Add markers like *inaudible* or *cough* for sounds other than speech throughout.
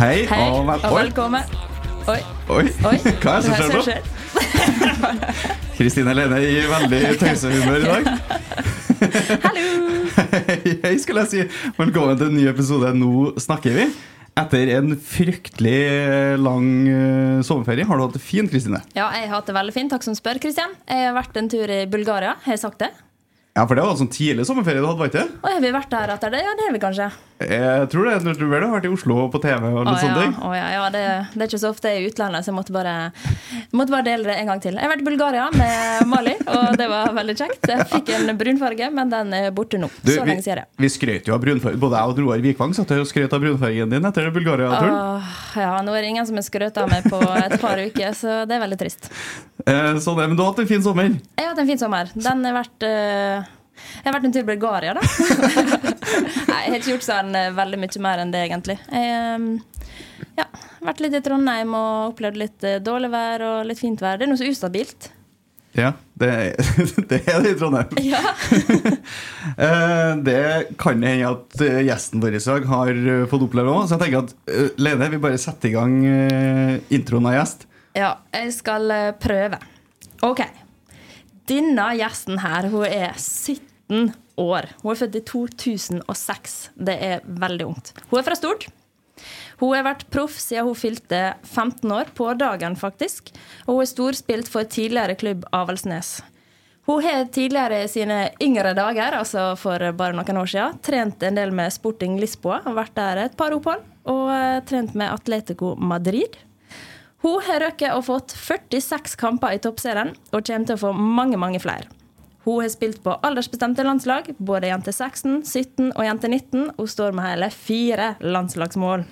Hei, Hei, og, vel og velkommen. Oi, Oi, oi. hva er det som skjer nå? *laughs* Kristine Lene i veldig tøysehumør i dag. *laughs* Hallo! *laughs* Hei, skal jeg si. Velkommen til en ny episode Nå snakker vi. Etter en fryktelig lang eh, sommerferie. Har du hatt det fint, Kristine? Ja, jeg har hatt det veldig fint. Takk som spør, Kristian. Jeg har vært en tur i Bulgaria. Har jeg sagt det? Ja, for det var en sånn tidlig sommerferie du hadde, var ikke det? Har vi vært der etter det? Ja, det har vi kanskje. Jeg tror det. Du vel har vært i Oslo på TV og litt ja, sånne ting? å, ja, ja det, det er ikke så ofte jeg er i utlandet, så jeg måtte bare, måtte bare dele det en gang til. Jeg har vært i Bulgaria med Mali, og det var veldig kjekt. Jeg fikk en brunfarge, men den er borte nå. Du, så lenge lenge siden. vi skrøt jo av brunfarge. Både jeg og Roar Vikvang satt og skrøt av brunfargen din etter Bulgaria-turen. Ja, nå er det ingen som har skrøt av meg på et par uker, så det er veldig trist. Eh, så det, men du har hatt en fin sommer. Jeg har hatt en fin sommer. Den har vært eh, Jeg har vært en tur i Bulgaria, da. *laughs* Nei, jeg har ikke gjort sånn veldig mye mer enn det, egentlig. Jeg eh, ja, vært litt i Trondheim og opplevd litt eh, dårlig vær og litt fint vær. Det er noe så ustabilt. Ja, det, *laughs* det er det i Trondheim. Ja. *laughs* Eh, det kan hende at gjesten vår i dag har fått oppleve òg. Så jeg tenker at Lene, vi bare setter i gang introen av gjest. ja, jeg skal prøve. OK. Denne gjesten her, hun er 17 år. Hun er født i 2006. Det er veldig ungt. Hun er fra Stord. Hun har vært proff siden hun fylte 15 år, på dagen faktisk. Og hun er storspilt for tidligere klubb Avaldsnes. Hun har tidligere i sine yngre dager, altså for bare noen år siden, trent en del med Sporting Lisboa, Har vært der et par opphold, og eh, trent med Atletico Madrid. Hun har røkket og fått 46 kamper i toppserien, og kommer til å få mange, mange flere. Hun har spilt på aldersbestemte landslag, både jente 16, 17 og jente 19, og står med hele fire landslagsmål.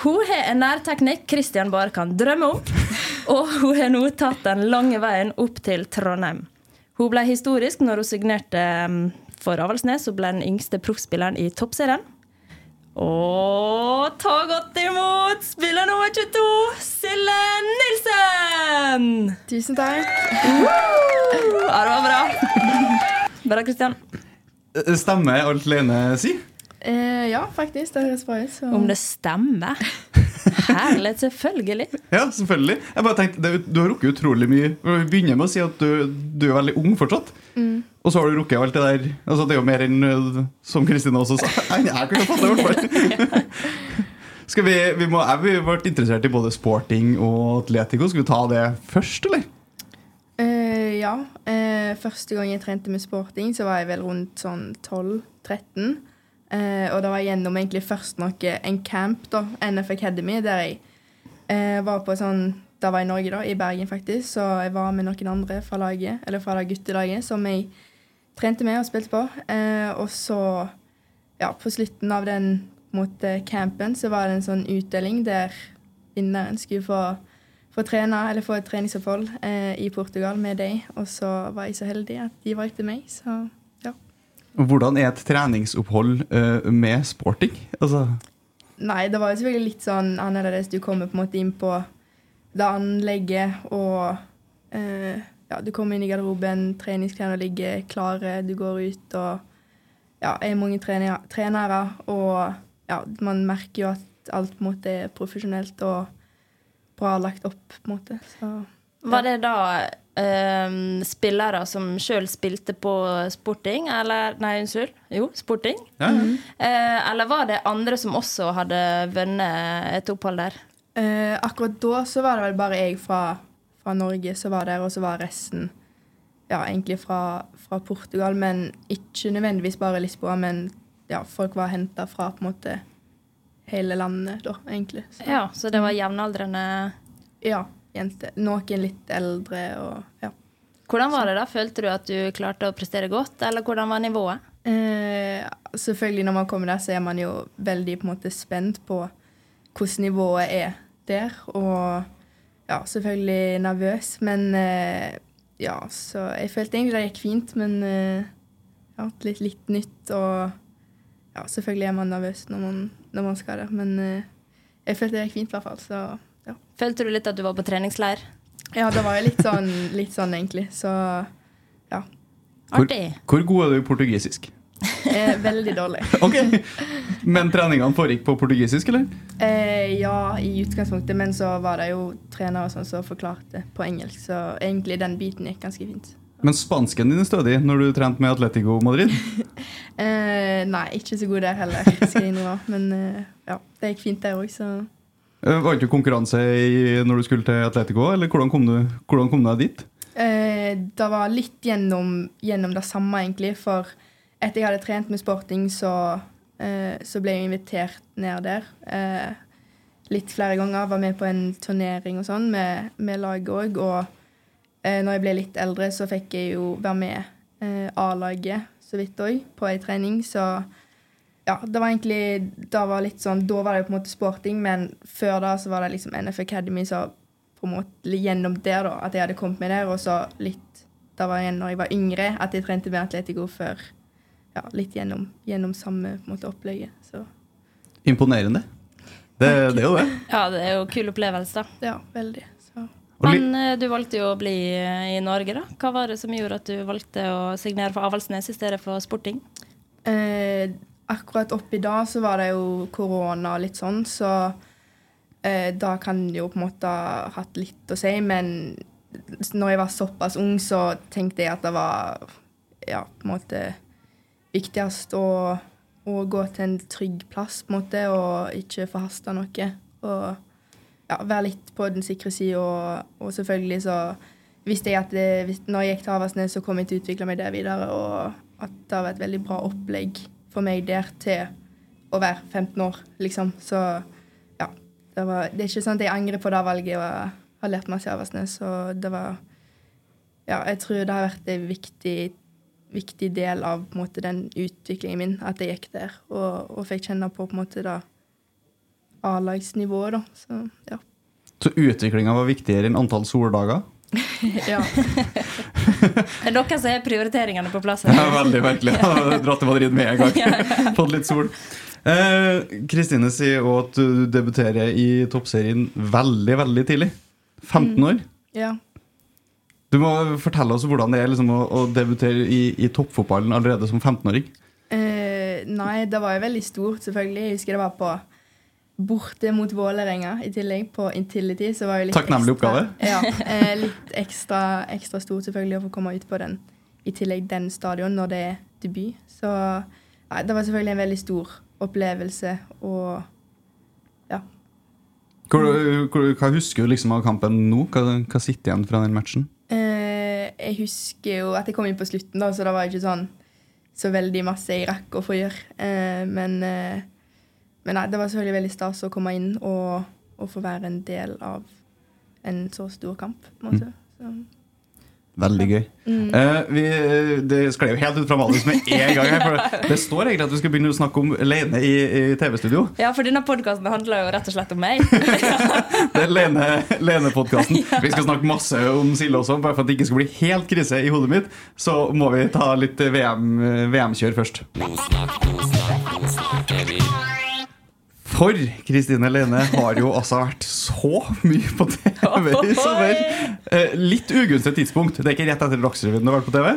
Hun har en nærteknikk Kristian bare kan drømme om, og hun har nå tatt den lange veien opp til Trondheim. Hun ble historisk når hun signerte um, for Avaldsnes og ble den yngste proffspilleren i toppserien. Og ta godt imot spiller nummer 22, Sille Nilsen! Tusen takk. Ja, det var bra. Bra, Kristian. Eh, Stemmer alt Lene sier? Eh, ja, faktisk. Det høres bra ut. så- Om det stemmer? Herlig, selvfølgelig. *laughs* Ja, selvfølgelig. Jeg bare tenkte, Du har rukket utrolig mye. Vi begynner med å si at du, du er veldig ung fortsatt. Og så har du rukket alt det der. Altså, det er jo mer enn eh, som Kristine også sa. *laughs* Enn jeg kunne fått det, i hvert fall. *laughs* Skal vi, vi må, er vi vært interessert i både sporting og atletico. Skal vi ta det først, eller? Uh, ja. Uh, første gang jeg trente med sporting, så var jeg vel rundt sånn 12-13. Eh, og da var gjennom egentlig først noe, en camp, da, NF Academy, der jeg eh, var på sånn Da var jeg i Norge, da, i Bergen, faktisk. Så jeg var med noen andre fra laget, eller fra det guttelaget, som jeg trente med og spilte på. Eh, og så, ja, på slutten av den mot eh, campen, så var det en sånn utdeling der vinneren skulle få, få trene, eller få et treningsopphold eh, i Portugal med deg. Og så var jeg så heldig at de valgte meg, så. Hvordan er et treningsopphold uh, med sporting? Altså, Nei, det var jo selvfølgelig litt sånn annerledes. Du kommer på en måte inn på det anlegget, og uh, ja, du kommer inn i garderoben, treningsklærne ligger klare, du går ut og ja, er mange trener, trenere, og ja, man merker jo at alt på en måte er profesjonelt og bra lagt opp, på en måte. Så Var det da eh, spillere som sjøl spilte på sporting, eller Nei, unnskyld. Jo, sporting. ja, ja. Eh, eller var det andre som også hadde vunnet et opphold der? Eh, akkurat da så var det vel bare jeg fra, fra Norge som var der, og så var resten ja, egentlig fra, fra Portugal. Men ikke nødvendigvis bare Lisboa, men ja, folk var henta fra på en måte hele landet, da, egentlig. Så, Ja, Så det var jevnaldrende ja, jenter. Noen litt eldre og ja. Hvordan var det da? Følte du at du klarte å prestere godt, eller hvordan var nivået? Eh, selvfølgelig når man kommer der, så er man jo veldig på en måte spent på hvordan nivået er der. Og ja, selvfølgelig nervøs, men eh, ja, så jeg følte egentlig det gikk fint, men eh, ja, litt, litt nytt og ja, selvfølgelig er man nervøs når man, når man skal der, men eh, jeg følte det gikk fint i hvert fall, så ja. Følte du litt at du var på treningsleir? Ja, det var jo litt sånn, litt sånn egentlig, så ja. Artig. hvor god er du i portugisisk? Eh, veldig dårlig. *laughs* Ok, Men treningene foregikk på portugisisk, eller? Eh, ja, i utgangspunktet, men så var det jo trenere og sånn som forklarte på engelsk, så egentlig den biten gikk ganske fint. Men spansken din er stødig når du trente med Atletico Madrid? *laughs* Eh, nei, ikke så god der heller, skal jeg innrømme. Men eh, ja, det gikk fint der òg, så Eh, det ikke konkurranse når du skulle til Atletico, eller hvordan kom du, hvordan kom du deg dit? eh, Det var litt gjennom, gjennom det samme, egentlig. For etter jeg hadde trent med sporting, så, eh, så ble jeg invitert ned der. Eh, litt flere ganger. Var med på en turnering og sånn med, med laget òg. Og eh, når jeg ble litt eldre, så fikk jeg jo være med eh, A-laget så vidt òg, på ei trening. Så ja, det var egentlig Da var litt sånn, da var det jo på en måte sporting, men før da så var det liksom NF Academy, så på en måte gjennom der, da, at jeg hadde kommet meg der, og så litt Da var igjen når jeg var yngre, at jeg trente med Atletico før. Ja, litt gjennom, gjennom samme på en måte opplegget. Så Imponerende. Det, det er jo det. *laughs* Ja, det er jo kul opplevelse, da. ja, veldig. Så. Men eh, du valgte jo å bli eh, i Norge, da. Hva var det som gjorde at du valgte å signere for Avaldsnes i stedet for Sporting? Eh, akkurat oppi da så var det jo korona og litt sånn, så eh, da kan det jo på en måte ha hatt litt å si. Men når jeg var såpass ung, så tenkte jeg at det var ja, på en måte viktigst å, å gå til en trygg plass, på en måte, og ikke forhaste noe. Og ja, være litt på den sikre sida, og, og selvfølgelig så visste jeg at det, når jeg gikk til Avaldsnes, så kom jeg til å utvikle meg der videre, og at det var et veldig bra opplegg for meg der til å være 15 år, liksom. Så ja, det, var, det er ikke sånn at jeg angrer på det valget og har lært masse av Avaldsnes, og det var Ja, jeg tror det har vært en viktig, viktig del av på en måte, den utviklingen min, at jeg gikk der og, og fikk kjenne på på en måte det A-lagsnivået, da. Så ja. Så utviklinga var viktigere enn antall soldager? *laughs* ja. *laughs* Det er dere som har prioriteringene på plass. Ja, veldig merkelig. Ja, *laughs* Dratt til Madrid med en gang. Fått litt sol. Eh, Kristine sier òg at du debuterer i toppserien veldig, veldig tidlig. 15 år. ja. Du må fortelle oss hvordan det er liksom, å, å debutere i, i toppfotballen allerede som 15-åring. Eh, nei, det var jo veldig stort, selvfølgelig. Jeg husker det var på borte mot Vålerenga i tillegg, på Intility. Så var jo litt Takknemlig oppgave. Ja, *laughs* eh, litt ekstra, ekstra stort selvfølgelig å få komme ut på den, i tillegg den stadion når det er debut. Så nei, det var selvfølgelig en veldig stor opplevelse og ja. Hvor, hvor, hva husker du liksom av kampen nå? Hva, hva sitter igjen fra den matchen? Eh, jeg husker jo at jeg kom inn på slutten, da, så det var ikke sånn så veldig masse jeg rakk å få gjøre. Eh, men, eh, men nei, det var selvfølgelig veldig stas å komme inn og, og få være en del av en så stor kamp. på en måte. Så, Veldig gøy. Eh, vi, det sklei jo helt ut fra manus med en gang. her for Det står egentlig at vi skal begynne å snakke om Lene i, i TV-studio. Ja, for denne podkasten handler jo rett og slett om meg. *laughs* Det er Lene- Lene-podkasten. *laughs* Vi skal snakke masse om Silje også. Bare for at det ikke skal bli helt krise i hodet mitt, så må vi ta litt VM, VM-kjør først. For Kristine Lene har jo altså vært så mye på TV i sommer. Eh, litt ugunstig tidspunkt. Det er ikke rett etter Dagsrevyen du har vært på TV?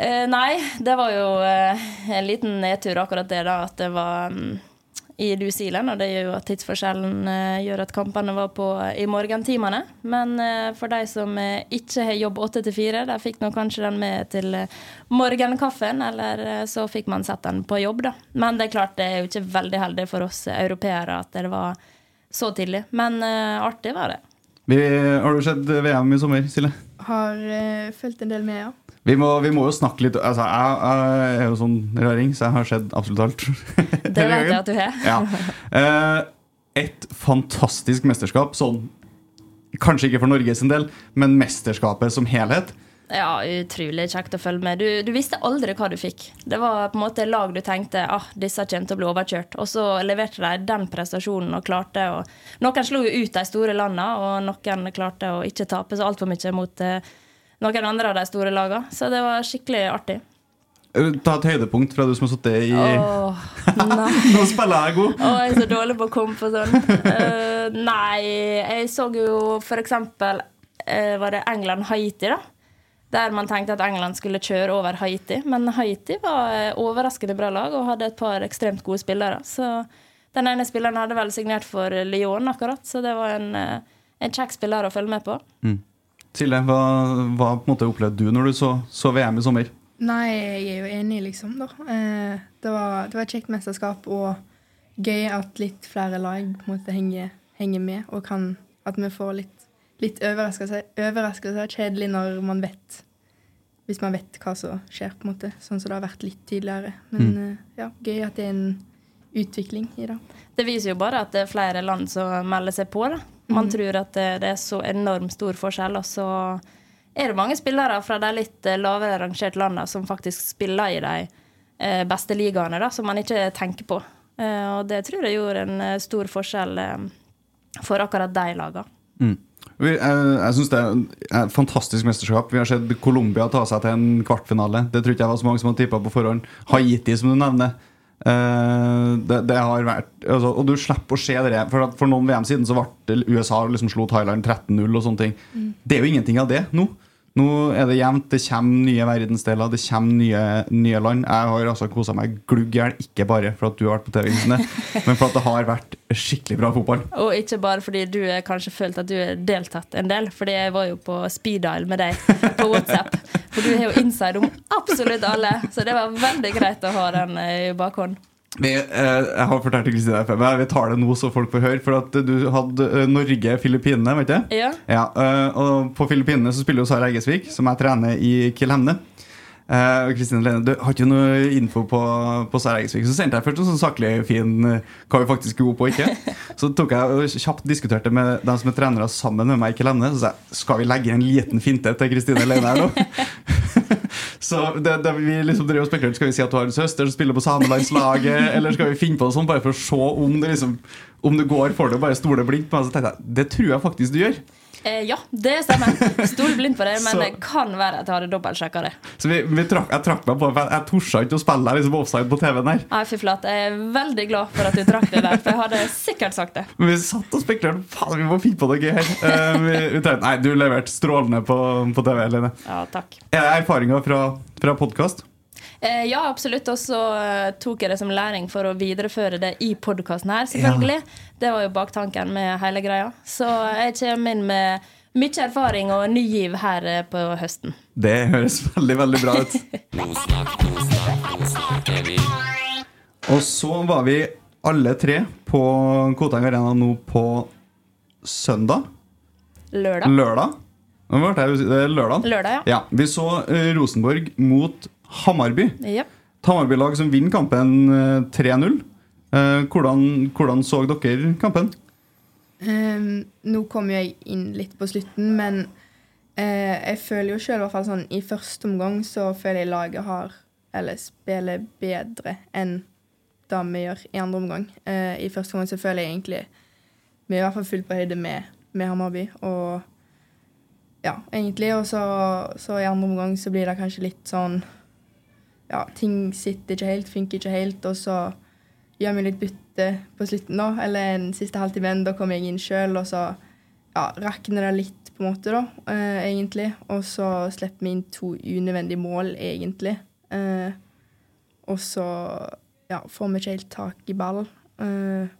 Eh, nei, det var jo eh, en liten nedtur akkurat det, da. At det var mm, i New Zealand, og det gjør jo at tidsforskjellen eh, gjør at kampene var på i morgentimene. Men eh, for de som eh, ikke har jobb åtte til fire, de fikk nå kanskje den med til eh, morgenkaffen, eller eh, så fikk man sett den på jobb, da. Men det er klart, det er jo ikke veldig heldig for oss europeere at det var så tidlig. Men eh, artig var det. Vi, har du sett VM i sommer, Silje? Har uh, fulgt en del med, ja. Vi må, vi må jo snakke litt altså, jeg, jeg er jo sånn raring, så jeg har sett absolutt alt. *laughs* Det vet jeg at du har. Ja. Eh, et fantastisk mesterskap. Sånn, kanskje ikke for Norge sin del, men mesterskapet som helhet. Ja, utrolig kjekt å følge med. Du, du visste aldri hva du fikk. Det var på en måte lag du tenkte ah, disse kommer til å bli overkjørt. Og så leverte de den prestasjonen og klarte å Noen slo jo ut de store landene, og noen klarte å ikke tape så altfor mye mot eh, noen andre av de store lagene. Så det var skikkelig artig. Eh, Ta et høydepunkt fra du som har sittet i Åh, *laughs* nei. Nå spiller jeg god! Å, jeg er så dårlig på å komme på sånn. Uh, nei, jeg så jo for eksempel uh, Var det England-Haiti, da? Der man tenkte at England skulle kjøre over Haiti. Men Haiti var overraskende bra lag og hadde et par ekstremt gode spillere. Så den ene spilleren hadde vel signert for Lyon akkurat, så det var en, en kjekk spiller å følge med på. Silje, hva, hva på en måte opplevde du når du så, så VM i sommer? Nei, jeg er jo enig, liksom. da. Eh, det, var, det var et kjekt mesterskap og gøy at litt flere lag på en måte henger, henger med, og kan, at vi får litt, litt overraskelser. Er kjedelig når man vet Hvis man vet hva som skjer, på en måte. Sånn som det har vært litt tidligere. Men eh, ja, gøy at det er en utvikling i det. Det viser jo bare at det er flere land som melder seg på. da. Man tror at det, er så enormt stor forskjell, og så er det mange spillere fra de litt eh, lavere rangerte landene som faktisk spiller i de eh, beste ligaene, da, som man ikke tenker på. Eh, og det tror jeg gjorde en stor forskjell for akkurat de lagene. Vi, jeg jeg synes det er et fantastisk mesterskap. Vi har sett Colombia ta seg til en kvartfinale. Det tror ikke jeg var så mange som hadde tippa på forhånd. Haiti, som du nevner. Eh, det, det har vært altså, Og du slipper å se det. For, for noen VM siden så ble USA liksom slo Thailand 13-0 og sånne ting. Det er jo ingenting av det nå. Nå er det jevnt. Det kommer nye verdensdeler, det kommer nye, nye land. Jeg har altså kosa meg glugg i hjel, ikke bare for at du har vært på TV, Kristine, *laughs* men for at det har vært skikkelig bra fotball. Og ikke bare fordi du kanskje følt at du har deltatt en del, fordi jeg var jo på speed dial med deg på WhatsApp. For du har jo inside om absolutt alle, så det var veldig greit å ha den eh, i bakhånd. Vi, eh, jeg har fortalt til Kristine FM, vi tar det nå så folk får høre. For at du hadde eh, Norge-Filippinene, vet du? Ja. Ja, eh, og på Filippinene så spiller jo Sara Eggesvik, som jeg trener i Kiel Hemne. Eh, Kristine Lene, du har ikke noe info på, på Sara Eggesvik. Så sendte jeg først en sånn saklig fin eh, hva vi faktisk er gode på og ikke. Så tok jeg og kjapt diskuterte med dem som er trenere sammen med meg i Kiel Hemne. Så sa jeg skal vi legge en liten finte til Kristine Lene her nå? *laughs* Så det, det vi liksom drev og Skal vi si at du har en søster som spiller på samelandslaget, *laughs* eller skal vi finne på noe sånt bare for å se om det liksom Om det går for deg bare stole blindt på meg? Så tenkte jeg det tror jeg faktisk du gjør. Eh, ja, det stemmer. Stol blindt på det, men *laughs* Så- det kan være at jeg hadde dobbeltsjekka det. Så vi, vi trakk, jeg trakk meg på for Jeg torde ikke å spille liksom offside på TV-en her. Nei, fy flate. Jeg er veldig glad for at du trakk det der, for jeg hadde sikkert sagt det. Men vi satt og spekulerte. Faen, vi må finne på noe her. Uh, vi, vi tenkte, nei, du leverte strålende på, på TV, Eline. Ja, takk. Er det erfaringer fra, fra podkast? Eh, ja, absolutt. Og så eh, tok jeg det som læring for å videreføre det i podkasten her, selvfølgelig. Det var jo baktanken med hele greia. Så jeg kommer inn med mye erfaring og ny giv her eh, på høsten. Det høres veldig, veldig bra ut. *laughs* Og så var vi alle tre på Koteng Arena nå på søndag. Lørdag. Lørdag. Lørdag. Lørdag, ja. Ja, Vi så eh, Rosenborg mot Hamarby. Ja. Et Hamarby-lag som vinner kampen eh, 3-0. Eh, hvordan, hvordan så dere kampen? Um, nå kom jo jeg inn litt på slutten, men uh, jeg føler jo sjøl sånn i første omgang så føler jeg laget har Eller spiller bedre enn det vi gjør i andre omgang. Uh, I første omgang så føler jeg egentlig vi er i hvert fall fullt på høyde med, med Hammarby. Og ja, egentlig. Og så, så i andre omgang så blir det kanskje litt sånn Ja, ting sitter ikke helt, funker ikke helt, og så gjør vi litt bytte på slutten, da. Eller en siste halvtime, Da kommer jeg inn sjøl, og så ja, rakner det litt, på en måte, da, eh, egentlig. Og så slipper vi inn to unødvendige mål, egentlig. Eh, og så ja, får vi ikke helt tak i ball. Eh,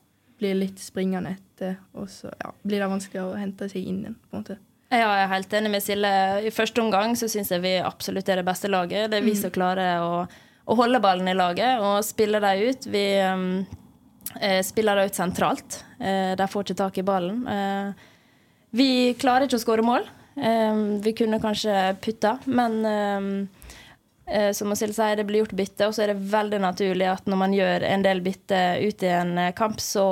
blir litt springende etter, og så ja, blir det vanskeligere å hente seg inn igjen, på en måte. Ja, jeg er helt enig med Silje. I første omgang så syns jeg vi absolutt er det beste laget. Det er vi som klarer å, å holde ballen i laget og spille dem ut. Vi eh, spiller dem ut sentralt. Eh, de får ikke tak i ballen. Eh, vi klarer ikke å skåre mål. Eh, vi kunne kanskje putta, men eh, som Silje sier, det blir gjort bytte, og så er det veldig naturlig at når man gjør en del bytte ut i en eh, kamp, så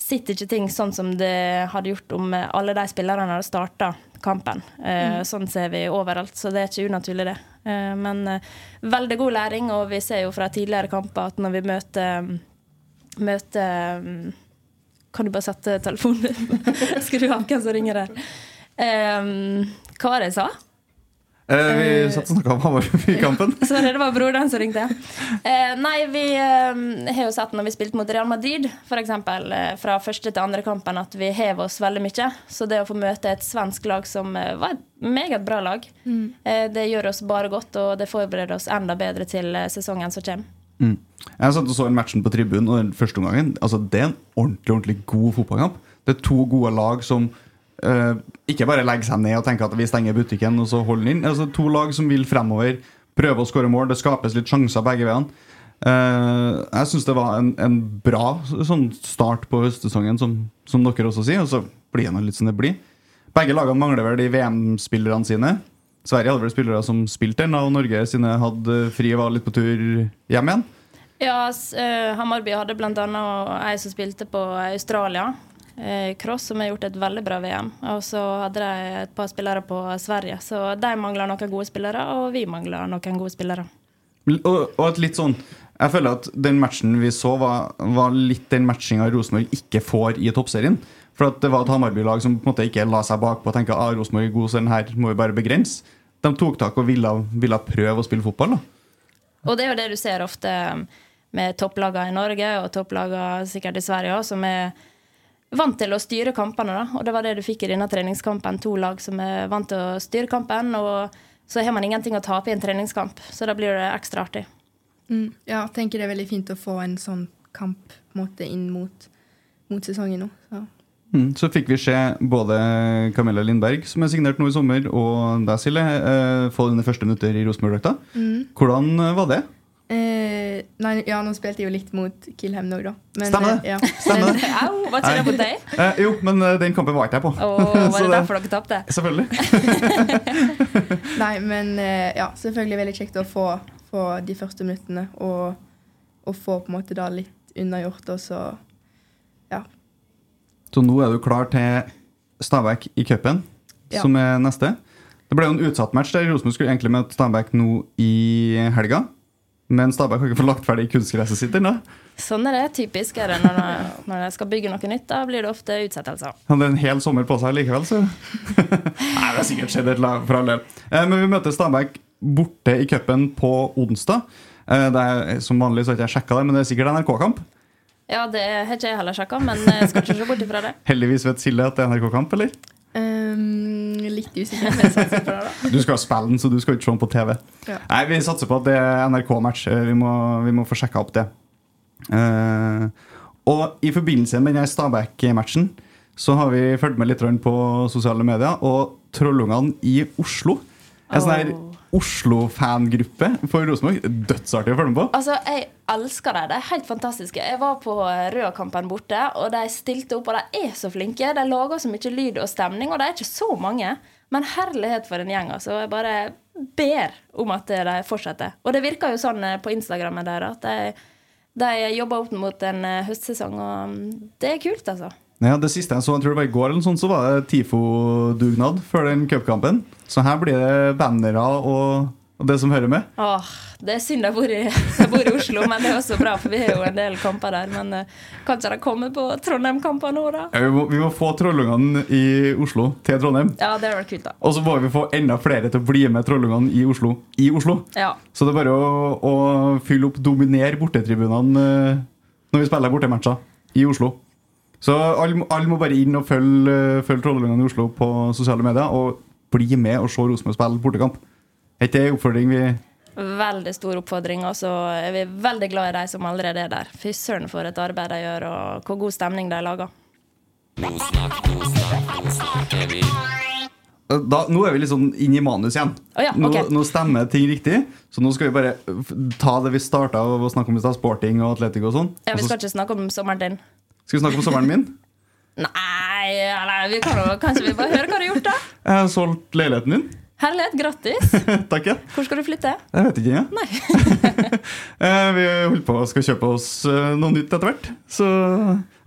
sitter ikke ting sånn som det hadde gjort om eh, alle de spillerne hadde starta kampen. Mm. Sånn ser vi overalt, så det er ikke unaturlig, det. Eh, men eh, veldig god læring, og vi ser jo fra tidligere kamper at når vi møter Møter Kan du bare sette telefonen din? *laughs* Du ha hvem som ringer der? Eh, hva var det jeg sa? Eh, vi satt og snakka om Hammarby-kampen. *laughs* Sorry, det var broderen som ringte. Eh, nei, vi eh, har jo sett når vi spilte mot Real Madrid, f.eks. Uh, fra første til andre kampen, at vi hever oss veldig mye. Så det å få møte et svensk lag som eh, var et meget bra lag, eh, det gjør oss bare godt, og det forbereder oss enda bedre til eh, sesongen som kommer. Mm. Jeg satt og så en matchen på tribunen, og den første omgangen altså, Det er en ordentlig ordentlig god fotballkamp. Det er to gode lag som eh, ikke bare legge seg ned og tenke at vi stenger butikken og så holder den inn. Altså, to lag som vil fremover, prøve å skåre mål. Det skapes litt sjanser begge veiene. Uh, jeg syns det var en, en bra sånn start på høstsesongen, som, som dere også sier. Og så blir det litt som det blir. Begge lagene mangler vel de VM-spillerne sine. Sverige hadde vel spillere som spilte den, og Norge sine hadde fri og var litt på tur hjem igjen. Ja, uh, Hammarby hadde bl.a. ei som spilte på Australia. Eh, Cross, som har gjort et veldig bra VM. Og så hadde de et par spillere på Sverige. Så de mangler noen gode spillere, og vi mangler noen gode spillere. Og, og et litt sånn Jeg føler at den matchen vi så, var, var litt den matchinga Rosenborg ikke får i toppserien. For at det var et Hammarby-lag som på en måte ikke la seg bakpå og tenkte at ah, Rosenborg er god, så den her må vi bare begrense. De tok tak og ville, ville prøve å spille fotball. da Og det er jo det du ser ofte med topplagene i Norge og topplagene sikkert i Sverige òg, som er vant til å styre kampene. da. Og det var det du fikk i denne treningskampen. To lag som er vant til å styre kampen, og så har man ingenting å tape i en treningskamp. Så da blir det ekstra artig. Mm. Ja, jeg tenker det er veldig fint å få en sånn kamp på en måte, inn mot, mot sesongen nå. Så. Mm, Så fikk vi se både Camilla Lindberg, som er signert nå i sommer, og deg, Silje, eh, få dine første minutter i Rosenborg-drakta. Hvordan eh, var det? Eh, nei, ja, nå spilte jeg jo litt mot Kilhem nå, da. Men, Stemmer eh, ja. Stemmer det? *laughs* Au, hva sier det mot deg? Eh, jo, men eh, den kampen var ikke jeg på. Oh, *laughs* var det det- derfor dere tapte? Selvfølgelig. *laughs* Nei, men eh, ja, selvfølgelig veldig kjekt å få, få de første minuttene og, og få på en måte da litt unnagjort, og så ja. Så nå er du klar til Stabæk i cupen, Ja. som er neste. Det ble jo en utsatt match der Rosenborg skulle egentlig møte Stabæk nå i helga. Men Stabæk har ikke fått lagt ferdig kunstgresset sitt ennå. Sånn er det. Typisk er det når, når de skal bygge noe nytt. Da blir det ofte utsettelser. Han hadde en hel sommer på seg likevel, så *laughs* Nei, det har sikkert skjedd et lag for all del. Eh, Men vi møter Stabæk borte i cupen på onsdag. Eh, Det er, som vanlig så har ikke jeg sjekka det, men det er sikkert NRK-kamp. Ja, det har ikke jeg heller sjekka, men jeg skal ikke se bort ifra det. *laughs* Heldigvis vet Silje at det er NRK-kamp, eller? Ehm, litt usikker, men jeg satser på det, da. Du skal spille den, så du skal ikke se den på TV. Ja. Nei, vi satser på at det er NRK-match. Eh, Vi, vi må få sjekka opp det. Uh, og i forbindelse med denne Stabæk-matchen så har vi fulgt med litt på sosiale medier, og Trollungene i Oslo er sånn her. Oslo-fangruppe for Rosenborg. Dødsartig å følge med på. Altså, Jeg elsker dem. De er helt fantastiske. Jeg var på Røa-kampen borte, og de stilte opp, og de er så flinke. De lager så mye lyd og stemning, og de er ikke så mange. Men herlighet for en gjeng. altså. Jeg bare ber om at de fortsetter. Og det virker jo sånn eh, på Instagrammen deres at de, de jobber opp mot en eh, høstsesong, og mm, det er kult, altså. Ja, det siste jeg så, jeg tror det var i går, eller sånt, så var det TIFO-dugnad før den cupkampen. Så her blir det bannere og, og det som hører med. Åh, det er synd jeg bor, i, jeg bor i Oslo, men det er også bra, for vi har jo en del kamper der. Men uh, kanskje de kommer på Trondheim-kamper nå, da? Ja, vi, må, vi må få Trollungene i Oslo til Trondheim. Ja, det vært kult, da. Og så må vi få enda flere til å bli med Trollungene i Oslo i Oslo. Ja. Så det er bare å, å fylle opp, dominere bortetribunene uh, når vi spiller bortematcher i Oslo. Så alle, all må bare inn og følge, eh, følge Trollungene i Oslo på sosiale medier og bli med og se Rosenborg spille bortekamp. Er ikke det en oppfordring vi Veldig stor oppfordring, og så er vi veldig glad i de som allerede er der. Fy søren for et arbeid de gjør, og hvor god stemning de lager. da, Nå er vi litt sånn inn i manus igjen. Oh ja, okay. nå, nå stemmer ting riktig. Så nå skal vi bare ta det vi starta å snakke om i stad, sporting og atletikk og sånn. Ja, Vi skal ikke snakke om sommeren din. Skal vi snakke om sommeren min. Nei, eller vi kan kanskje vi bare hører hva du har gjort, da? Jeg har solgt leiligheten din. Herlighet, grattis. *laughs* Takk. ja. Hvor skal du flytte? Jeg vet ikke. Ja. Nei. *laughs* Eh, Vi holder på å skal kjøpe oss eh, noe nytt etter hvert. Så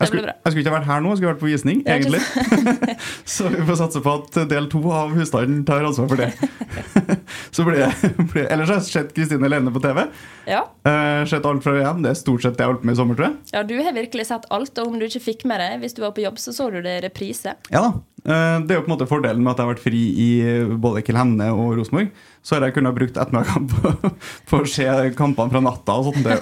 jeg skulle, jeg skulle ikke vært her nå, jeg skulle vært på visning, egentlig. *laughs* så vi får satse på at del to av husstanden tar ansvar for det. *laughs* så ble, ble, Ellers har jeg sett Kristine Lene på TV. Ja. Uh, sett alt fra igjen, Det er stort sett det jeg har holdt på med i sommer, tror jeg. ja, du har virkelig sett alt, og om du ikke fikk med det hvis du var på jobb, så så du det i reprise. Ja da. Uh, Det er jo på en måte fordelen med at jeg har vært fri i både Kilhemne og Rosenborg. Så har jeg kunnet brukt ettermiddagen *laughs* på, på å se kampene fra natta og sånt. Det,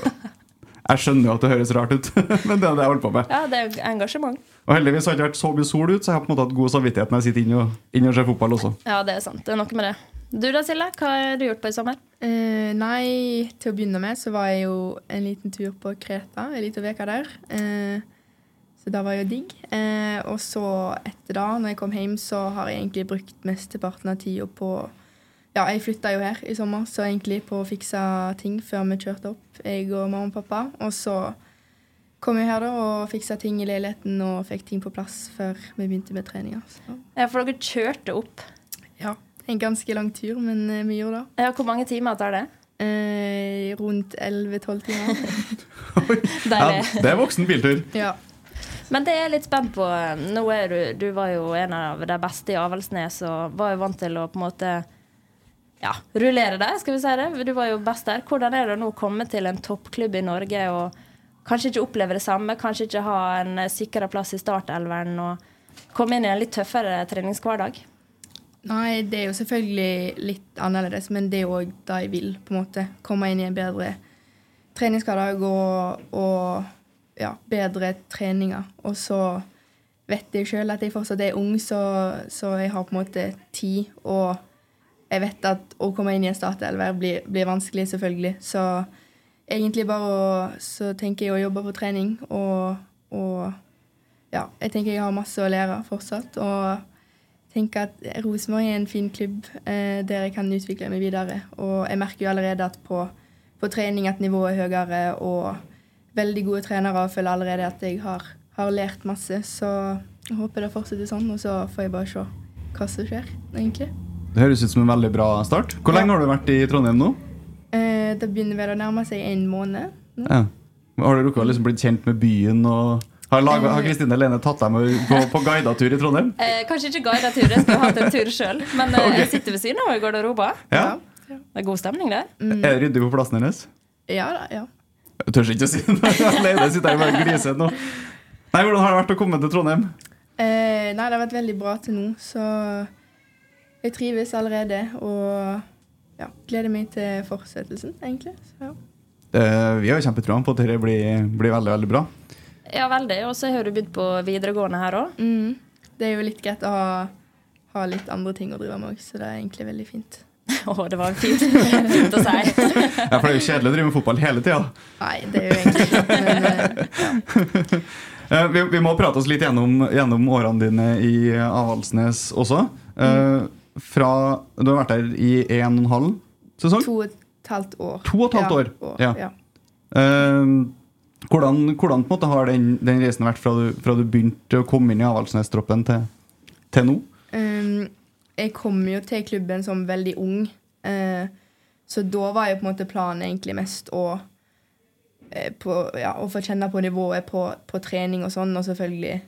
jeg skjønner jo at det høres rart ut, *laughs* men det er det jeg holder på med. Ja, det er jo engasjement. Og heldigvis har det ikke vært så mye sol ut, så jeg har på en måte hatt god samvittighet når jeg sitter inne og, inne og ser fotball også. Ja, det er sant. Det er noe med det. Du da, Silje? Hva har du gjort på i sommer? Eh, nei, til å begynne med så var jeg jo en liten tur på Kreta, en liten uke der. Eh, så da var jeg jo digg. Eh, og så etter da, når jeg kom hjem, så har jeg egentlig brukt mesteparten av tida på Ja, jeg flytta jo her i sommer, så egentlig på å fikse ting før vi kjørte opp, jeg og mamma og pappa. Og så kom jeg her da og fiksa ting i leiligheten og fikk ting på plass før vi begynte med treninga. Ja, for dere kjørte opp. ja, en ganske lang tur, men eh, vi gjorde det. Ja, Hvor mange timer tar det? Eh, rundt 11-12 timer. *laughs* Ja, det er voksen biltur. ja. Men det er jeg litt spent på. Nå er du, du var jo en av de beste i Avaldsnes og var jo vant til å på en måte ja, rullere der, skal vi si det. Du var jo best der. Hvordan er det å nå komme til en toppklubb i Norge og kanskje ikke oppleve det samme, kanskje ikke ha en sikra plass i startelveren og komme inn i en litt tøffere treningshverdag? Nei, det er jo selvfølgelig litt annerledes, men det er òg det jeg vil. på en måte. Komme inn i en bedre treningshverdag og, og ja, bedre treninger. Og så vet jeg sjøl at jeg fortsatt er ung, så, så jeg har på en måte tid. Og jeg vet at å komme inn i en startelver blir, blir vanskelig, selvfølgelig. Så egentlig bare å Så tenker jeg å jobbe på trening og, og ja, jeg tenker jeg har masse å lære fortsatt. Og tenker at Rosenborg er en fin klubb eh, der jeg kan utvikle meg videre. Og jeg merker jo allerede at på, på trening at nivået er høyere, og veldig gode trenere og føler allerede at jeg har, har lært masse. Så jeg håper det fortsetter sånn, og så får jeg bare se hva som skjer, egentlig. Det høres ut som en veldig bra start. Hvor lenge har du vært i Trondheim nå? Eh, det begynner vel å nærme seg en måned. nå. Ja. Har du rukket å liksom blitt kjent med byen? og Har, har Kristine Lene tatt deg med på, på guidatur i Trondheim? *laughs* Eh, kanskje ikke guidetur, jeg skulle hatt en tur sjøl. Men eh, *laughs* jeg sitter ved siden av i garderoben. Ja. Det er god stemning der. Er det ryddig på plassen hennes? Ja da, ja. Jeg tør ikke å si *laughs* det. Lene sitter her bare og gliser nå. Nei, Hvordan har det vært å komme til Trondheim? Eh, nei, det har vært veldig bra til nå, så jeg trives allerede. Og ja, gleder meg til fortsettelsen, egentlig. Så, ja. det, vi har jo kjempetroen på at dette blir, blir veldig veldig bra. Ja, veldig. Og så har du begynt på videregående her òg. Mm. Det er jo litt greit å ha, ha litt andre ting å drive med òg, så det er egentlig veldig fint. *laughs* Å, det var fint, fint å si. *laughs* Ja, For det er jo kjedelig å drive med fotball hele tida. Nei, det er jo egentlig ikke men eh, ja. *laughs* Eh, vi, vi må prate oss litt gjennom, gjennom årene dine i Avaldsnes også. Eh, fra Du har vært der i en og en halv sesong? To og et halvt år. To og et halvt år, Ja. ja. ja. Uh, hvordan, hvordan har den, den reisen vært fra du, fra du begynte å komme inn i Avaldsnes-troppen til, til nå? Um, jeg kom jo til klubben som veldig ung, uh, så da var jo på en måte planen egentlig mest å eh, på, ja, å få kjenne på nivået på, på trening og sånn, og selvfølgelig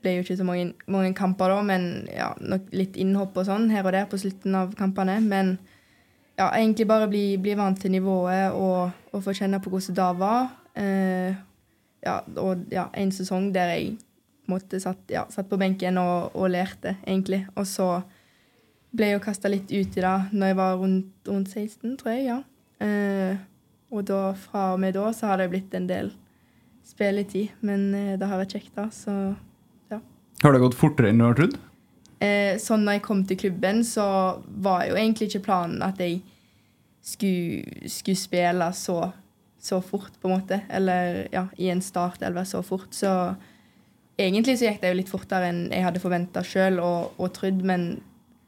ble jo ikke så mange, mange kamper da, men ja, nok litt innhopp og sånn her og der på slutten av kampene. Men ja, egentlig bare bli, bli vant til nivået og, og, få kjenne på hvordan det var. Eh, ja, og ja, en sesong der jeg måtte satt, ja, satt på benken og, og, lærte, egentlig. Og så ble jeg jo kasta litt ut i det når jeg var rundt, rundt 16, tror jeg. ja. Eh, og da, fra og med da så har det blitt en del spilletid. Men eh, det har vært kjekt, da. Så. Har det gått fortere enn du har trodd? Eh, sånn når jeg kom til klubben, så var jo egentlig ikke planen at jeg skulle, skulle spille så, så, fort, på en måte. Eller ja, i en startelver så fort. Så egentlig så gikk det jo litt fortere enn jeg hadde forventa sjøl og, og trodd, men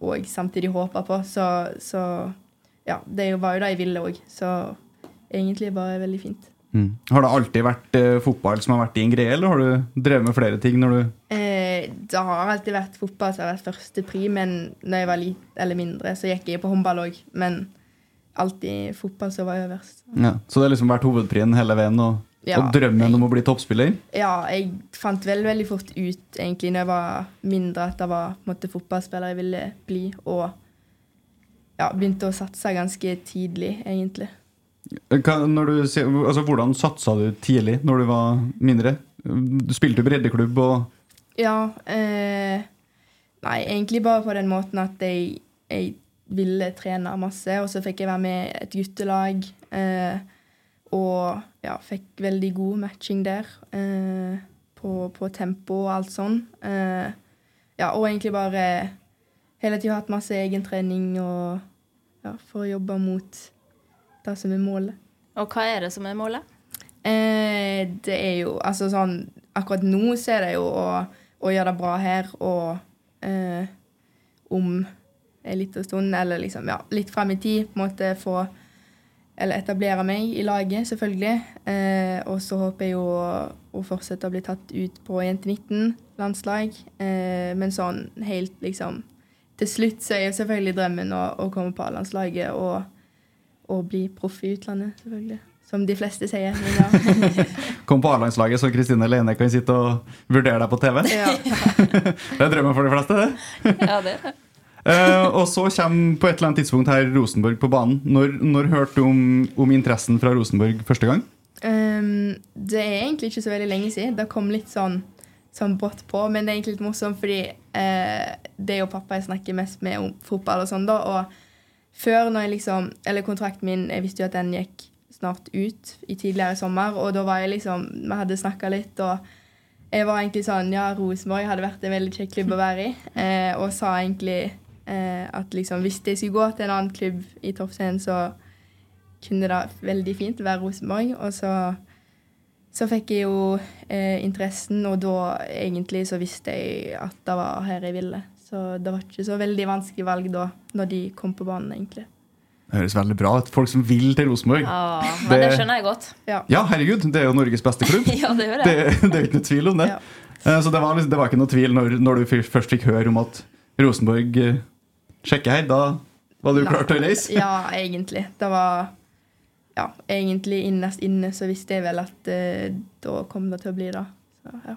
òg samtidig håpa på. Så, så, ja, det var jo det jeg ville òg. Så egentlig bare veldig fint. Mm. Har det alltid vært eh, fotball som har vært din greie, eller har du drevet med flere ting? når du... Eh, det har alltid vært fotball som har vært første pri, men når jeg var litt eller mindre, så gikk jeg på håndball òg. Men alltid fotball som var øverst. Ja, så det har liksom vært hovedprien hele veien? Og, ja, og drømmen om å bli toppspiller? Ja, jeg fant veldig, veldig fort ut egentlig når jeg var mindre, at det var måte, fotballspiller jeg ville bli. Og ja, begynte å satse ganske tidlig, egentlig. Hva, du, altså, hvordan satsa du tidlig, når du var mindre? Du spilte breddeklubb og Ja. Eh, nei, egentlig bare på den måten at jeg, jeg, ville trene masse, og så fikk jeg være med i et guttelag. Eh, og ja, fikk veldig god matching der. Eh, på, på, tempo og alt sånn. Eh, ja, og egentlig bare hele tida hatt masse egentrening og ja, for å jobbe mot det som er målet. Og hva er det som er målet? Eh, det er jo altså sånn Akkurat nå så er det jo å, å gjøre det bra her og eh, om en liten stund, eller liksom ja, litt fram i tid, på en måte få Eller etablere meg i laget, selvfølgelig. Eh, og så håper jeg jo å, å, fortsette å bli tatt ut på Jente 19-landslag. Eh, men sånn helt liksom Til slutt så er jo selvfølgelig drømmen å, å komme på A-landslaget og og bli proff i utlandet, selvfølgelig. Som de fleste sier. *laughs* Kom på A-landslaget, så Kristine Leine kan sitte og vurdere deg på TV. Ja. *laughs* det er drømmen for de fleste, det. ja, det er det. Uh, og så kommer på et eller annet tidspunkt her Rosenborg på banen. Når, når hørte du om, om, interessen fra Rosenborg første gang? Um, det er egentlig ikke så veldig lenge siden. Det kom litt sånn, sånn brått på. Men det er egentlig litt morsomt, fordi uh, det er jo pappa jeg snakker mest med om fotball og sånn, da. Og før når jeg liksom Eller kontrakten min, jeg visste jo at den gikk snart ut i tidligere sommer, og da var jeg liksom Vi hadde snakka litt, og jeg var egentlig sånn Ja, Rosenborg hadde vært en veldig kjekk klubb å være i, eh, og sa egentlig eh, at liksom hvis jeg skulle gå til en annen klubb i toppscenen, så kunne det veldig fint være Rosenborg. Og så, så fikk jeg jo eh, interessen, og da egentlig så visste jeg at det var her jeg ville. Så det var ikke så veldig vanskelig valg da, når de kom på banen, egentlig. Det høres veldig bra ut. Folk som vil til Rosenborg. Ja, det, det, skjønner jeg godt. Ja. ja. herregud. Det er jo Norges beste klubb. ja, Det gjør det. Det, det er ikke noe tvil om det. Ja. Eh, så det var, liksom, det var, ikke noe tvil når, når, du først fikk høre om at Rosenborg eh, sjekker her. Da var du klar til å reise? ja, egentlig. Det var Ja, egentlig innerst inne så visste jeg vel at uh, da kom det til å bli det. Så, ja.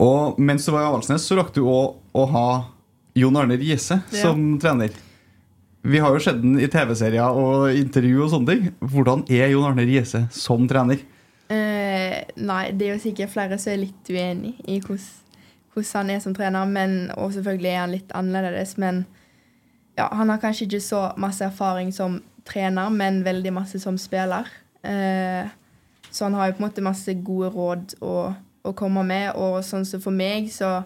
Og mens du var i Avaldsnes, så rakk du òg å ha Jon Arne Riise Ja. som trener. Vi har jo sett den i TV-serier og intervju og sånne ting. Hvordan er Jon Arne Riise som trener? Eh, nei, det er jo sikkert flere som er litt uenig i hvordan han er som trener. Men, og selvfølgelig er han litt annerledes. Men ja, han har kanskje ikke så masse erfaring som trener, men veldig masse som spiller. Eh, så han har jo på en måte masse gode råd å, å komme med. Og sånn som for meg, så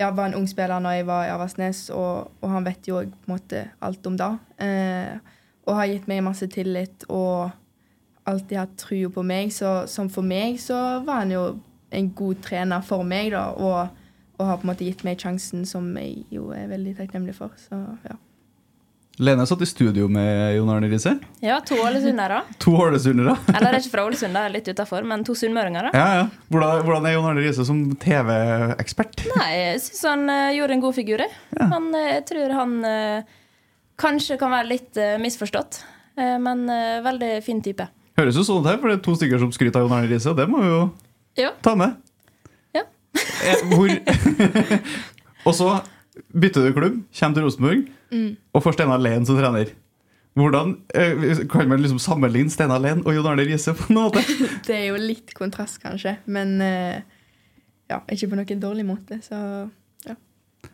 jeg var en ung spiller når jeg var i Aversnes, og, og han vet jo på en måte alt om det. Eh, og har gitt meg masse tillit og alltid hatt trua på meg. Så som for meg så var han jo en god trener for meg, da, og, og har på en måte gitt meg sjansen som jeg jo er veldig takknemlig for. Så ja. Lene satt i studio med Jon Arne Riise. Ja, to ålesundere. To ålesundere. Eller det er ikke fra Ålesund, det er litt utafor, men to sunnmøringer. Ja, ja. Hvordan, hvordan er Jon Arne Riise som TV-ekspert? Nei, jeg syns han uh, gjorde en god figur. Ja. han, eh, jeg tror han uh, kanskje kan være litt uh, misforstått, men veldig fin type. Høres jo sånn ut her, for det er to stykker som skryter av Jon Arne Riise. og Det må vi jo Ja. ta med. Ja. Hvor *laughs* Og så bytter du klubb, kommer til Rosenborg og får Steinar Lehn som trener. Hvordan eh, kan man liksom sammenligne Steinar Lehn og Jon Arne Riise på noe måte? *laughs* Det er jo litt kontrast, kanskje, men eh, ja, ikke på noen dårlig måte. Så ja.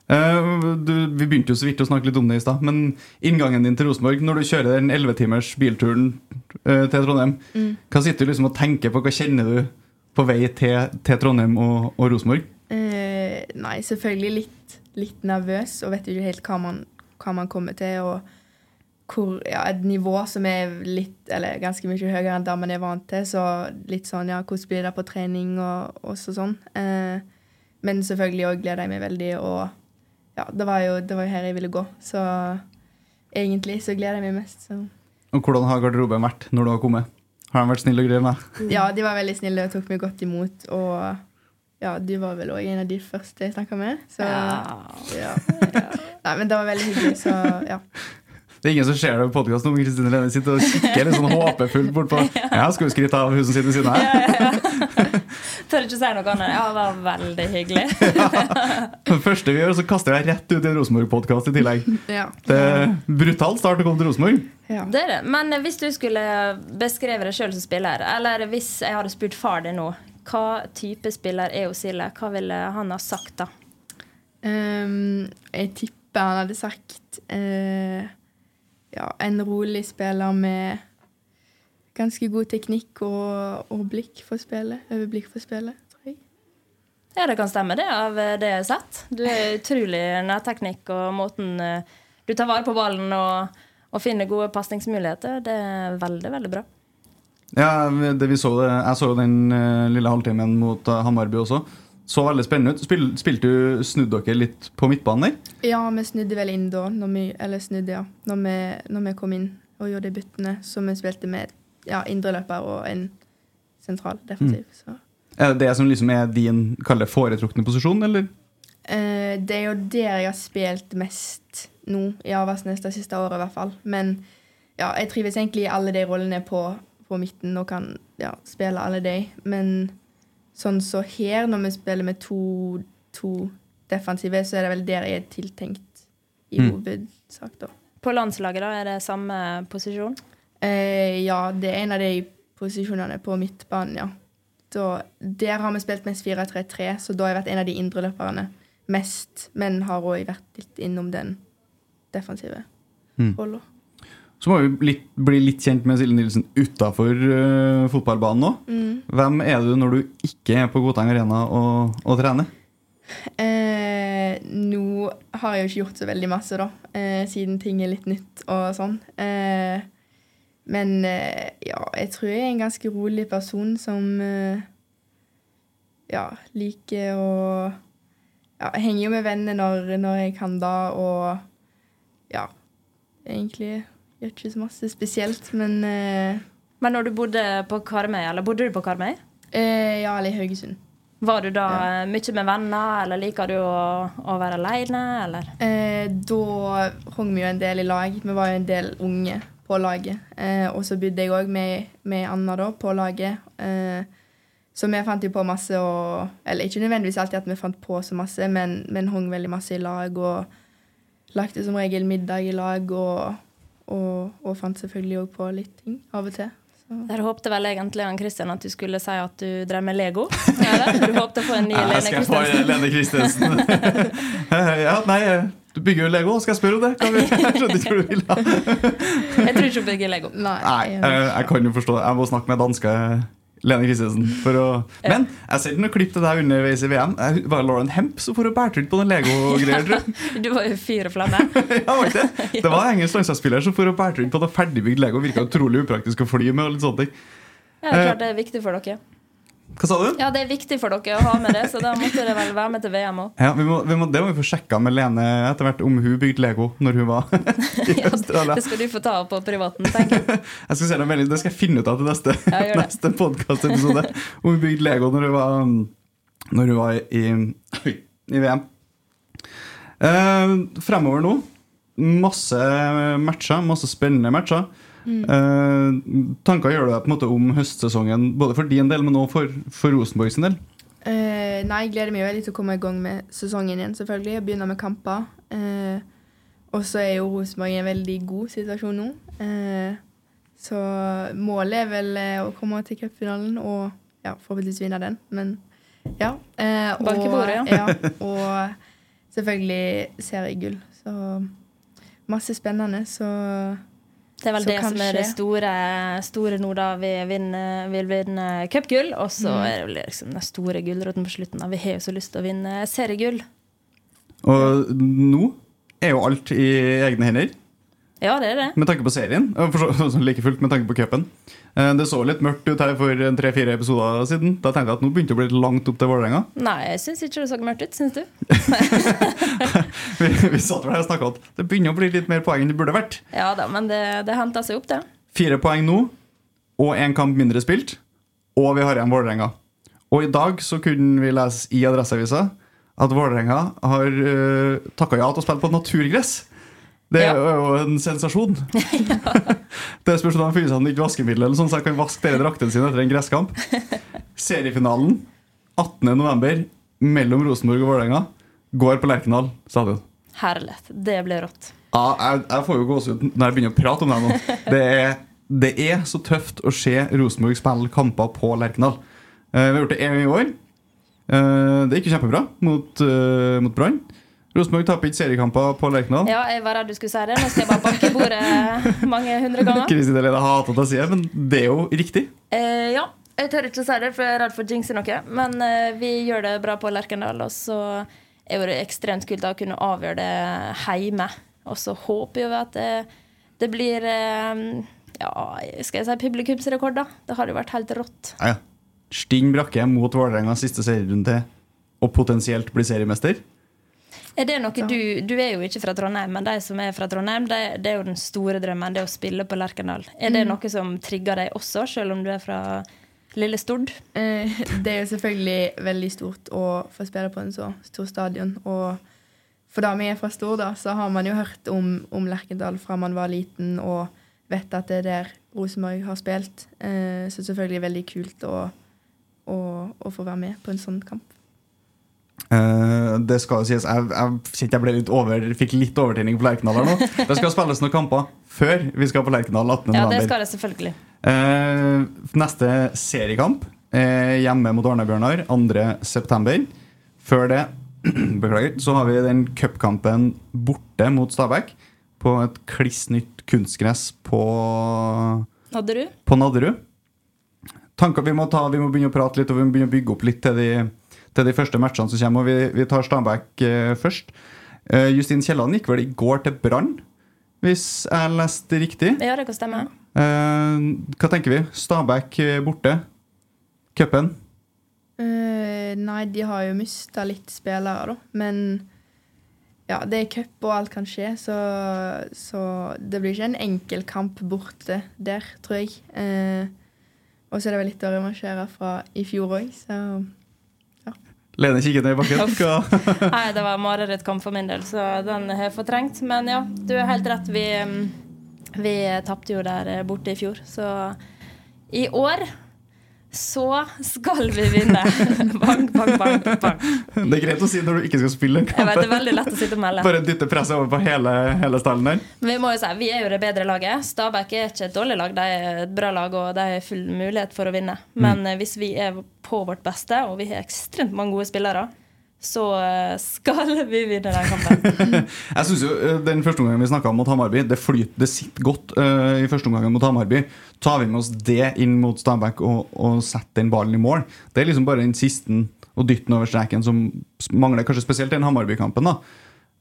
Uh, du, vi begynte jo så vidt å snakke litt om det i stad, men inngangen din til Rosenborg, når du kjører den 11 timers bilturen uh, til Trondheim, hva sitter du liksom og tenker på? Hva kjenner du på vei til, til Trondheim og, og Rosenborg? Uh, nei, selvfølgelig litt, litt nervøs og vet ikke helt hva man, hva man kommer til. og hvor, ja, Et nivå som er litt, eller ganske mye høyere enn det man er vant til. Så litt sånn, ja, hvordan blir det på trening og, og så sånn. Eh, men selvfølgelig òg gleder jeg meg veldig, og ja, det var, jo, det var jo her jeg ville gå. Så egentlig så gleder jeg meg mest. Så. Og hvordan har garderoben vært når du har kommet? Har de vært snille og greie med deg? Ja, de var veldig snille og tok meg godt imot. Og ja, du var vel òg en av de første jeg snakka med. Så Ja. ja. *laughs* Nei, men det var veldig hyggelig, så ja. Det er ingen som ser det på podkasten om Kristine Lene sitter og kikker litt sånn håpefullt bort på *laughs* Ja, skal du skryte av hun som sitter ved siden av ja *laughs* Tør ikke si noe annet. Ja, det var veldig hyggelig. Det første vi gjør, så kaster jeg rett ut i en Rosenborg-podkast i tillegg. ja. Det er brutal start å komme til Rosenborg. ja. Det er det. Men hvis du skulle beskrevet deg sjøl som spiller, eller hvis jeg hadde spurt far din nå, hva type spiller er Osile? Hva ville han ha sagt da? Um, jeg tipper han hadde sagt uh, ja, en rolig spiller med ganske god teknikk og, og blikk for spillet. Overblikk for spillet. Ja, det kan stemme, det, av det jeg har sett. Du er utrolig nærteknikk, og måten eh, du tar vare på ballen og, og finner gode pasningsmuligheter, det er veldig, veldig bra. Ja, det vi så Jeg så den eh, lille halvtimen mot uh, Hamarby også. Så veldig spennende ut. Spil, spilte du snudd dere litt på midtbanen der? Ja, vi snudde vel inn da, når vi, eller snudde, ja, når vi, når vi kom inn og gjorde de byttene. Så vi spilte med ja, indreløper og en sentral defensiv. Så. Er det det som liksom er din kaller foretrukne posisjon, eller? Eh, det er jo der jeg har spilt mest nå, i Aversnes det siste året i hvert fall. Men ja, jeg trives egentlig i alle de rollene på, på midten og kan ja, spille alle de. Men sånn så her, når vi spiller med to, to defensive, så er det vel der jeg er tiltenkt i Mm. hovedsak, da. På landslaget da, er det samme posisjon? Eh, ja, det er en av de posisjonene på midtbanen, ja. Da, der har vi spilt mest 4-3-3, så da har jeg vært en av de indreløperne mest. Men har òg vært litt innom den defensive Mm. rolla. Så må vi litt, bli litt kjent med Silje Nilsen utafor fotballbanen nå. Mm. Hvem er du når du ikke er på Godtang Arena og, og trener? Eh, nå har jeg jo ikke gjort så veldig masse, da, eh, siden ting er litt nytt og sånn. Eh, men eh, ja, jeg tror jeg er en ganske rolig person som eh, ja, liker å ja, henger jo med venner når, når jeg kan da, og ja Egentlig gjør ikke så masse spesielt, men eh, Men når du bodde på Karmøy, eller bodde du på Karmøy? eh, Ja, eller i Haugesund. Var du da eh, mye med venner, eller liker du å, å være aleine, eller? Eh, da hang vi jo en del i lag. Vi var jo en del unge på laget. Eh, og så bodde jeg òg med, med Anna da, på laget. Eh, så vi fant jo på masse og Eller ikke nødvendigvis alltid at vi fant på så masse, men, men hang veldig masse i lag og lagde som regel middag i lag og, og, og fant selvfølgelig òg på litt ting av og til. Så. Der håpte vel egentlig han Christian at du skulle si at du drev med Lego. Ja, Du håpte på en ny Jeg Lene Christensen. Lene Christensen. *laughs* ja, nei, du bygger jo Lego. Skal jeg spørre om det? Kan vi, *laughs* jeg skjønner ikke hva du vil. Jeg tror ikke du bygger Lego. Nei. Nei, jeg, jeg kan jo forstå det. Jeg må snakke med danske Lene Kristiansen. For å, men jeg ser noen klipp til deg underveis i VM. Var Lauren Hemp som får bært rundt på noen Lego-greier, Ja. *laughs* Du var jo fyr og flamme. Ja, var det? *laughs* det var en engelsk landslagsspiller som får bært rundt på noe ferdigbygd Lego. Virka utrolig upraktisk å fly med. og litt sånne ting Ja, det er klart det er viktig for dere. Hva sa du? Ja, det er viktig for dere å ha med det, så da måtte dere vel være med til VM òg. Ja, vi må, vi må, Det må vi få sjekka med Lene etter hvert, om hun bygde Lego når hun var *laughs* i *laughs* Australia. Det skal du få ta på privaten, tenker jeg. *laughs* Jeg skal se det, det skal jeg finne ut av til neste, Ja, neste podkastepisode. Om hun bygde Lego når hun var, når hun var i, i, i VM. Eh, fremover nå masse matcher, masse spennende matcher. Eh, tanker gjør du deg på en måte om høstsesongen, både for din del, men også for, for Rosenborg sin del? Eh, nei, jeg gleder meg veldig til å komme i gang med sesongen igjen, selvfølgelig. Og begynne med kamper. Eh, og så er jo Rosenborg i en veldig god situasjon nå. Eh, så målet er vel eh, å komme til cupfinalen og ja, forhåpentligvis vinne den. Men ja. Eh, i bordet, ja. Og selvfølgelig seriegull. Så masse spennende. Så Det er vel Så det kanskje. som er det store, store nå, da. Vi vinner, vil vinne cupgull, og så Mm. er det vel liksom den store gulroten på slutten. da. Vi har jo så lyst til å vinne seriegull. Og nå er jo alt i egne hender. Ja, det er det. Med tanke på serien, *laughs* sånn like fullt med tanke på cupen. Eh, Det så litt mørkt ut her for tre-fire episoder siden. Da tenkte jeg at nå begynte det å bli litt langt opp til Vålerenga. *laughs* Nei, jeg syns ikke det så mørkt ut. Syns du? *laughs* Vi, vi satt vel her og snakka at det begynner å bli litt mer poeng enn det burde vært. Ja da, men det, det henta seg opp, det. Fire poeng nå, og én kamp mindre spilt. Og vi har igjen Vålerenga. Og i dag så kunne vi lese i Adresseavisa at Vålerenga har uh, takka ja til å spille på naturgress. Det er Ja. jo en sensasjon. *laughs* *laughs* det spørs om de har seg nytt vaskemiddel, eller sånn, så jeg kan vaske dere draktene sine etter en gresskamp. Seriefinalen 18.11. mellom Rosenborg og Vålerenga går på Lerkendal stadion. Herlig. Det blir rått. Ja, jeg, jeg får jo gåsehud når jeg begynner å prate om det nå. *laughs* Det er, det er så tøft å se Rosenborg spille kamper på Lerkendal. Eh, vi har gjort det én gang i år. Eh, det gikk jo kjempebra mot, uh, mot Brann. Rosenborg taper ikke seriekamper på Lerkendal. Ja, jeg var redd du skulle si det. Nå skal jeg bare banke i bordet *laughs* mange hundre ganger. Kristin Helene hater å si det, men det er jo riktig. Eh, ja, jeg tør ikke si det, for jeg er redd for å jinxe noe. Men eh, vi gjør det bra på Lerkendal, og så er det ekstremt kult å kunne avgjøre det hjemme. Og så håper vi at det, det blir eh, ja, skal jeg si publikumsrekord, da. Det hadde jo vært helt rått. Ja, ja. Sting Brakke mot Vålerenga siste serierunde og potensielt bli seriemester. Er det noe du Du er jo ikke fra Trondheim, men de som er fra Trondheim, det, det er jo den store drømmen, det å spille på Lerkendal. Er det noe som trigger deg også, selv om du er fra lille Stord? Eh, *laughs* det er jo selvfølgelig veldig stort å få spille på en så stor stadion. Og for da vi er fra Stord, da, så har man jo hørt om, om Lerkendal fra man var liten, og vet at det er der Rosenborg har spilt. Eh, så selvfølgelig veldig kult å, å, å få være med på en sånn kamp. Eh, det skal sies, jeg, jeg jeg ble litt over, fikk litt overtenning på Lerkendal nå. Det skal spilles noen kamper før vi skal på Lerkendal 18. Ja, det skal det selvfølgelig. Uh, neste seriekamp er hjemme mot Arne-Bjørnar 2.9. Før det *clears throat* beklager, så har vi den cupkampen borte mot Stabæk på et kliss nytt kunstgress på, Nadderud. på Nadderud. Tanker vi må ta, vi må begynne å prate litt og vi må begynne å bygge opp litt til de, til de første matchene som kommer. og Vi, vi tar Stabæk eh, først. Eh, Justin Kielland gikk vel i går til Brann, hvis jeg leste riktig. Ja, det kan stemme. Eh, hva tenker vi? Stabæk borte. Cupen. Eh, Eh, nei, de har jo mista litt spillere, da. Men ja, det er cup, og alt kan skje. Så, så det blir ikke en enkel kamp borte der, tror jeg. Uh, og så er det vel litt å revansjere fra i fjor òg, så Lene kikker ned i bakken. *laughs* Nei, det var marerittkamp for min del, så den har jeg fortrengt. Men ja, du har helt rett. Vi, mm, vi tapte jo der borte i fjor, så i år så skal vi vinne. *laughs* bang, bang, bang, bang. Det er greit å si når du ikke skal spille en Jeg vet, det er veldig lett å sitte og melde. Bare dytte presset over på hele, hele stallen der. Men vi må jo si, vi er jo det bedre laget. Stabæk er ikke et dårlig lag, de er et bra lag, og de har full mulighet for å vinne. Men mm. hvis vi er på vårt beste, og vi har ekstremt mange gode spillere, så eh, skal vi vinne den kampen. *laughs* Jeg synes jo eh, Den første omgangen vi snakka om mot Hamarby, det flyter, det sitter godt uh, i første omgangen mot Hamarby. Tar vi med oss det inn mot Stabæk og, og setter den ballen i mål Det er liksom bare den siste og dytten over streken som mangler, kanskje spesielt den Hamarby-kampen. da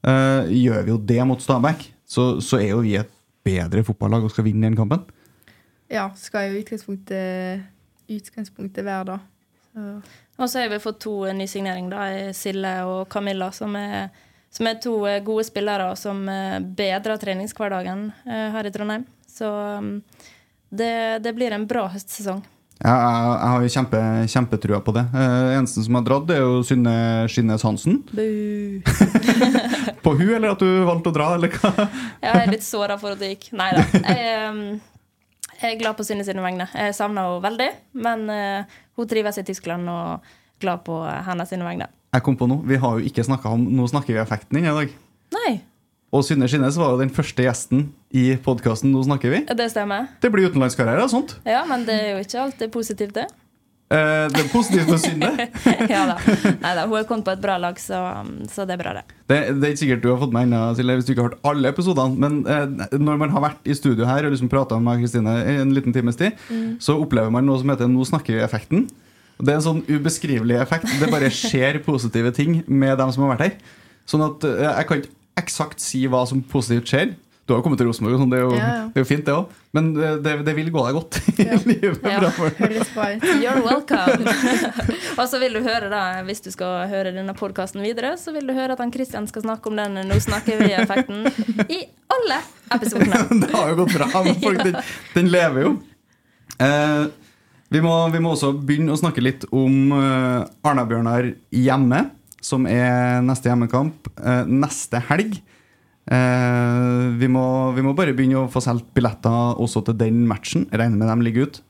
Uh, Gjør vi jo det mot Stabæk, så, så er jo vi et bedre fotballag og skal vinne den kampen. ja, skal jo i utgangspunktet, utgangspunktet være da. Så Og så har vi fått to nysigneringer, da, Sille og Camilla, som er, som er to eh, gode spillere som eh, bedrer treningshverdagen eh, her i Trondheim. Så um, det, det blir en bra høstsesong. Ja, jeg, jeg har jo kjempe, kjempetrua på det. Uh, eneste som har dratt, er jo Synne Skinnes Hansen. *laughs* På hun, eller at du valgte å dra, eller hva? *laughs* Jeg er litt såra for at det gikk. Nei da. Jeg, um, jeg er glad på Synne sine vegne. Jeg savner henne veldig, men hun trives i Tyskland og er glad på hennes sine vegne. Jeg kom på noe. Vi har jo ikke snakka om Nå snakker vi effekten inn i dag. Nei, Og Synne Skinnes var jo den første gjesten i podkasten Nå snakker vi. det stemmer. Det blir utenlandskarriere og sånt. Ja, men det er jo ikke alltid positivt, det. Eh, det er positivt å synde. *laughs* ja da. Neida, hun har kommet på et bra lag, så, så det er bra, det. Det, det er ikke sikkert du har fått med ennå, Silje, hvis du ikke har hørt alle episodene. Men uh, når man har vært i studio her og liksom prata med Kristine en liten times tid, så opplever man noe som heter 'nå snakker vi'-effekten. Det er en sånn ubeskrivelig effekt. Det bare skjer *laughs* positive ting med dem som har vært her. Sånn at uh, Jeg kan ikke eksakt si hva som positivt skjer. Du har jo kommet til Rosenborg, og sånn, det, Ja, ja. det er jo fint, det òg. Men eh, det, det vil gå deg godt i Ja. *laughs* livet. Ut. You're welcome. *laughs* og så vil du høre da, hvis du skal høre denne podkasten videre, så vil du høre at han Christian skal snakke om den 'Nå snakker vi'-effekten i alle episodene. *laughs* det har jo gått bra. men Folk, den, den lever jo. Eh, vi, må, vi må også begynne å snakke litt om eh, Arna-Bjørnar hjemme, som er neste hjemmekamp eh, neste helg. Eh, vi, må, vi må bare begynne å få solgt billetter også til den matchen. Regner med dem ligger ut.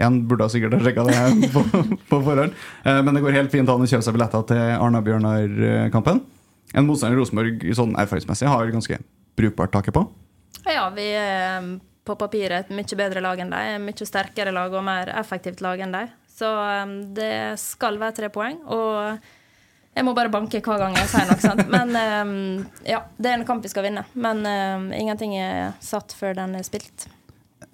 Igjen burde sikkert ha sjekka det på, *laughs* på forhånd. Eh, men det går helt fint an å kjøpe seg billetter til Arna-Bjørnar-kampen. En motstander Rosenborg sånn erfaringsmessig har ganske brukbart taket på. Ja, vi er på papiret et mye bedre lag enn deg. Mye sterkere lag og mer effektivt lag enn deg. Så um, det skal være tre poeng. Og jeg må bare banke hver gang jeg sier noe. sant? Men um, ja, det er en kamp vi skal vinne. Men um, ingenting er satt før den er spilt.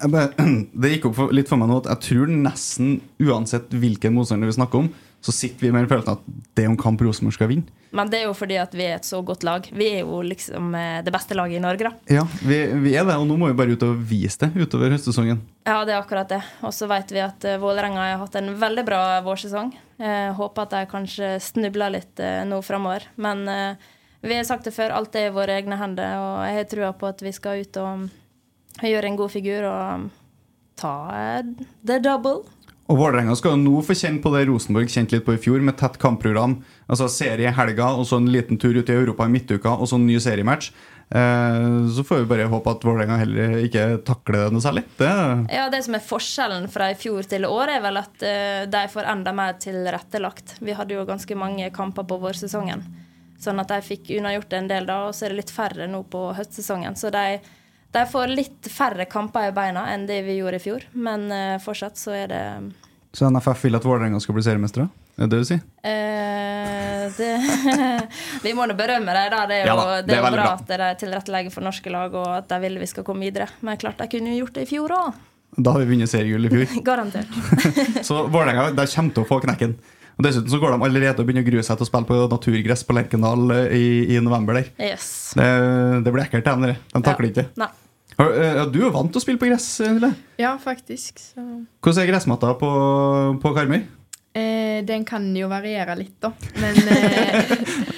bare, *clears throat* Det gikk opp for, litt for meg nå at jeg tror nesten uansett hvilken motstander vi snakker om, så sitter vi med den følelsen at det er en kamp Rosenborg skal vinne. Men det er jo fordi at vi er et så godt lag. Vi er jo liksom eh, det beste laget i Norge, da. Ja, vi, vi er det, og nå må vi bare ut og vise det utover høstsesongen. Ja, det er akkurat det. Og så vet vi at uh, Vålerenga har hatt en veldig bra vårsesong. Eh, håper at de kanskje snubler litt eh, nå framover. Men eh, vi har sagt det før, alt er i våre egne hender, og jeg har trua på at vi skal ut og gjøre en god figur og ta eh, the double. Og Vålerenga skal jo nå få kjenne på det Rosenborg kjente litt på i fjor, med tett kampprogram. Altså Serie i helga, og så en liten tur ut i Europa i midtuka, og så en ny seriematch. Eh, så får vi bare håpe at Vålerenga heller ikke takler det noe særlig. Det, Ja, Det som er forskjellen fra i fjor til i år, er vel at eh, de får enda mer tilrettelagt. Vi hadde jo ganske mange kamper på vårsesongen, sånn at de fikk unnagjort en del da, og så er det litt færre nå på høstsesongen. Så de, de får litt færre kamper i beina enn det vi gjorde i fjor, men uh, fortsatt så er det så NFF vil at Vålerenga skal bli seriemestere? Er det det du sier? Uh, det, *laughs* Vi må nå berømme dem, da. Det er jo, Ja da, det det er er bra bra. at de tilrettelegger for norske lag, og at de vil vi skal komme videre. Men klart de kunne jo gjort det i fjor òg. Da har vi vunnet seriegull i fjor. *laughs* Garantert. *laughs* Så Vålerenga kommer til å få knekken. Og Dessuten så går de allerede og begynner å grue seg til å spille på naturgress på Lerkendal eh, i, i november. der Yes. Det, det blir ekkelt, dem, dere. De takler ikke det. Eh, Du er vant til å spille på gress, Eller? Ja, faktisk. Så Hvordan er gressmatta på, på Karmøy? eh, Eh, den kan jo variere litt, da. Men, *laughs* eh,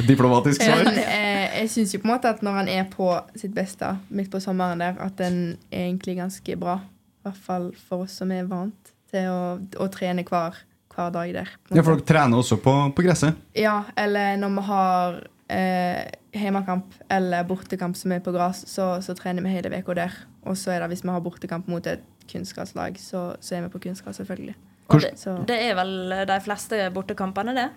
Diplomatisk svar. men eh, jeg syns jo på en måte at når han er på sitt beste midt på sommeren der, at den er egentlig ganske bra. I hvert fall for oss som er vant til å, å trene hver, hver dag der. Ja, for dere trener også på, på gresset. Ja, eller når vi har eh, hjemmekamp eller bortekamp som er på gress, så, så trener vi hele uka der. Og så er det hvis vi har bortekamp mot et kunstgresslag, så, så er vi på kunstgress, selvfølgelig. Og det, Så, det er vel de fleste bortekampene, det.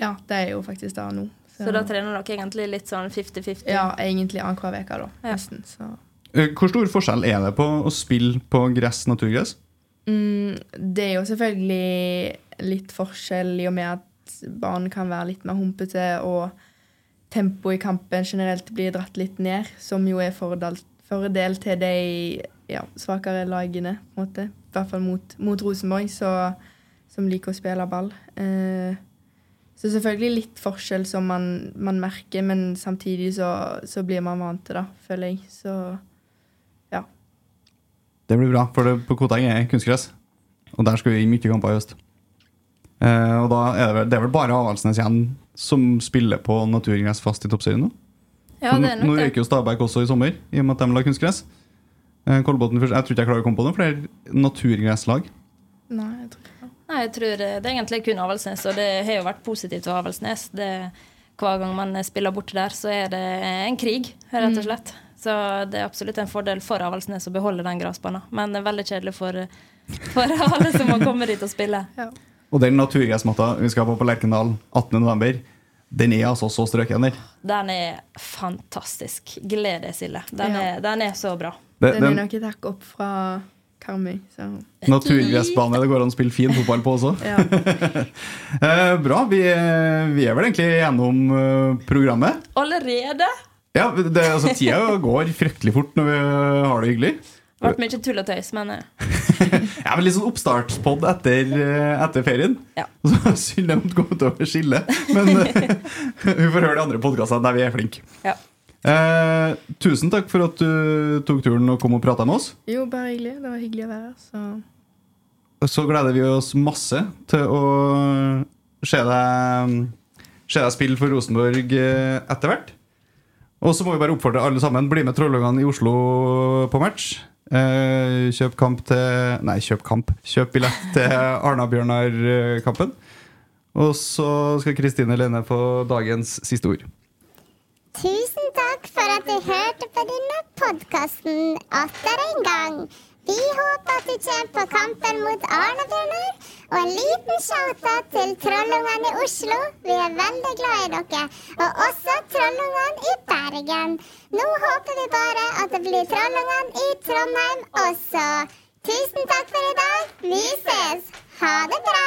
ja, det er jo faktisk det nå. Så da trener dere egentlig litt sånn 50-50. Ja, egentlig annenhver uke, da. Ja. Nesten. Så. Eh, Hvor stor forskjell er det på å spille på gress, naturgress? Mm, det er jo selvfølgelig litt forskjell i og med at barn kan være litt mer humpete, og tempoet i kampen generelt blir dratt litt ned, som jo er fordel, til de ja, svakere lagene, på en måte. I hvert fall mot, mot Rosenborg, så, som liker å spille ball. Eh, så selvfølgelig litt forskjell som man, man merker, men samtidig så, så blir man vant til det, føler jeg. Så ja. Det blir bra, for det, på Koteng er kunstgress. Og der skal vi i mye kamper i høst. Eh, og da er det, vel, det er vel bare Avaldsnes igjen som spiller på naturgress fast i toppserien nå? Ja, det er nok det. røyker jo Stabæk også i sommer, i og med at de la kunstgress. Eh, Jeg tror ikke jeg klarer å komme på noen flere naturgresslag. Nei, jeg tror ikke. Nei, jeg tror det er egentlig kun Avaldsnes, og det har jo vært positivt for Avaldsnes. Det, hver gang man spiller borte der, så er det en krig, rett og slett. Så det er absolutt en fordel for Avaldsnes å beholde den gressbanen. Men det er veldig kjedelig for, for alle som må komme dit og spille. Og den naturgressmatta vi skal på på Lerkendal 18.11., den er altså så strøken der. Den er fantastisk. Gled deg, Silje. Den, Ja. er, den er så bra. Det, Den er nok et hakk opp fra Karmøy, så naturgressbane det går an å spille fin fotball på også. ja. *laughs* Eh, bra. Vi, er- vi er vel egentlig gjennom eh, programmet. Allerede? Ja, det, altså Tida går fryktelig fort når vi har det hyggelig. Ble mye tulletøys, mener jeg. men *laughs* eh, Ja, men Litt sånn oppstartspod etter, eh, etter ferien. Ja. *laughs* Så Synd det måtte gå å skille, Men eh, *laughs* vi får høre de andre podkastene der vi er flinke. ja. Eh, tusen takk for at du tok turen og kom og prata med oss. Jo, bare hyggelig. Det var hyggelig å være her. Så Så gleder vi oss masse til å se deg, se deg spille for Rosenborg eh, etter hvert. Og så må vi bare oppfordre alle sammen. Bli med Trollungene i Oslo på match. Eh, kjøp kamp til Nei, kjøp kamp. Kjøp billett til *laughs* Arna-Bjørnar-kampen. Og så skal Kristine Lene få dagens siste ord. Tusen takk for at du hørte på denne podkasten atter en gang. Vi håper at du kommer på kampen mot Arne-Bjørnar. Og en liten shout-out til Trollungene i Oslo. Vi er veldig glad i dere. Og også Trollungene i Bergen. Nå håper vi bare at det blir Trollungene i Trondheim også. Tusen takk for i dag. Vi ses. Ha det bra.